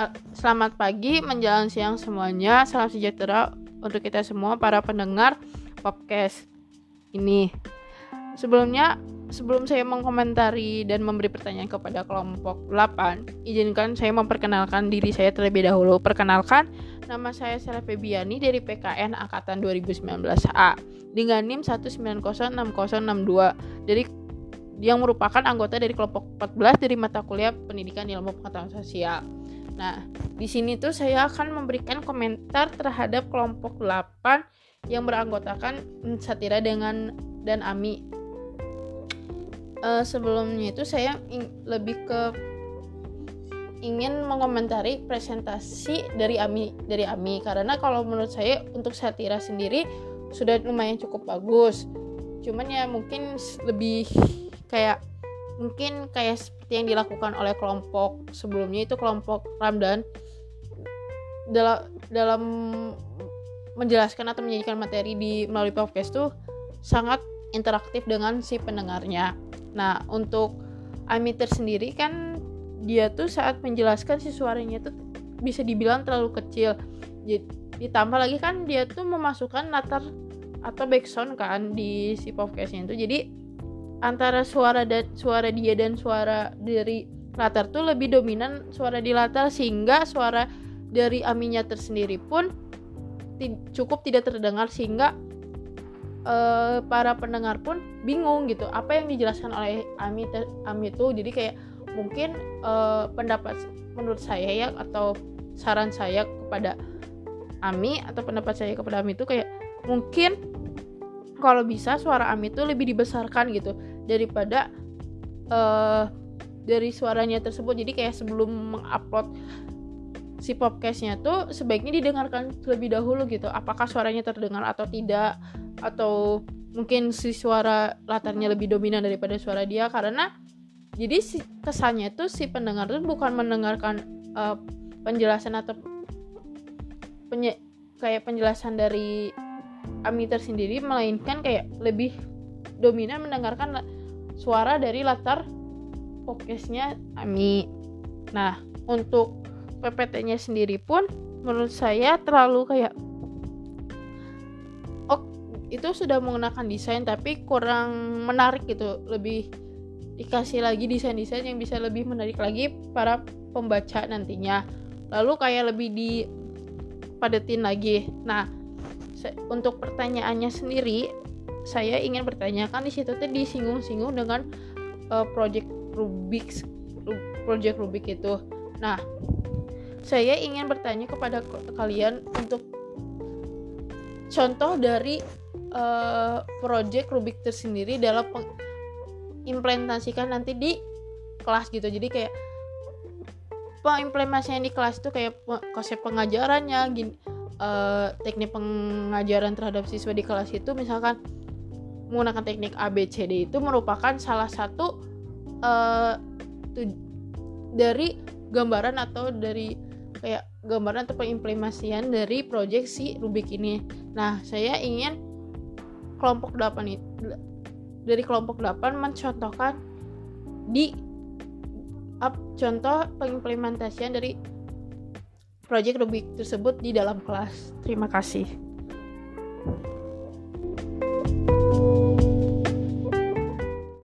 Eh, selamat pagi, menjelang siang semuanya. Salam sejahtera untuk kita semua para pendengar podcast ini. Sebelumnya, sebelum saya mengkomentari dan memberi pertanyaan kepada kelompok 8, izinkan saya memperkenalkan diri saya terlebih dahulu. Perkenalkan, nama saya Sela Febiani dari PKN Angkatan 2019A dengan NIM 1906062 dari yang merupakan anggota dari kelompok 14 dari mata kuliah Pendidikan Ilmu Pengetahuan Sosial. Nah, di sini tuh saya akan memberikan komentar terhadap kelompok 8 yang beranggotakan Satira dengan dan Ami. Uh, sebelumnya itu saya lebih ke ingin mengomentari presentasi dari Ami dari Ami karena kalau menurut saya untuk Satira sendiri sudah lumayan cukup bagus. Cuman ya mungkin lebih kayak mungkin kayak seperti yang dilakukan oleh kelompok sebelumnya itu kelompok Ramdan dalam dalam menjelaskan atau menyajikan materi di melalui podcast tuh sangat interaktif dengan si pendengarnya. Nah, untuk Amiter sendiri kan dia tuh saat menjelaskan si suaranya tuh bisa dibilang terlalu kecil. Jadi, ditambah lagi kan dia tuh memasukkan latar atau background kan di si podcastnya itu. Jadi antara suara dan suara dia dan suara dari latar tuh lebih dominan suara di latar sehingga suara dari aminya tersendiri pun cukup tidak terdengar sehingga uh, para pendengar pun bingung gitu apa yang dijelaskan oleh Ami Ami itu. Jadi kayak mungkin uh, pendapat menurut saya ya atau saran saya kepada Ami atau pendapat saya kepada Ami itu kayak mungkin kalau bisa suara Ami itu lebih dibesarkan gitu daripada uh, dari suaranya tersebut. Jadi kayak sebelum mengupload si podcastnya tuh sebaiknya didengarkan terlebih dahulu gitu. Apakah suaranya terdengar atau tidak? Atau mungkin si suara latarnya lebih dominan daripada suara dia? Karena jadi si kesannya tuh si pendengar tuh bukan mendengarkan uh, penjelasan atau penye kayak penjelasan dari Amiter sendiri melainkan kayak lebih dominan mendengarkan suara dari latar podcastnya Ami. Nah, untuk PPT-nya sendiri pun menurut saya terlalu kayak oh itu sudah menggunakan desain tapi kurang menarik gitu. Lebih dikasih lagi desain-desain yang bisa lebih menarik lagi para pembaca nantinya. Lalu kayak lebih dipadetin lagi. Nah untuk pertanyaannya sendiri saya ingin bertanyakan di situ tuh disinggung-singgung dengan uh, project Rubik project Rubik itu. Nah, saya ingin bertanya kepada kalian untuk contoh dari uh, project Rubik tersendiri dalam implementasikan nanti di kelas gitu. Jadi kayak pengimplementasinya di kelas itu kayak konsep pengajarannya, gini, uh, teknik pengajaran terhadap siswa di kelas itu misalkan menggunakan teknik ABCD itu merupakan salah satu uh, dari gambaran atau dari kayak gambaran atau pengimplementasian dari proyek si Rubik ini. Nah, saya ingin kelompok 8 itu dari kelompok 8 mencontohkan di up, contoh pengimplementasian dari proyek Rubik tersebut di dalam kelas. Terima kasih.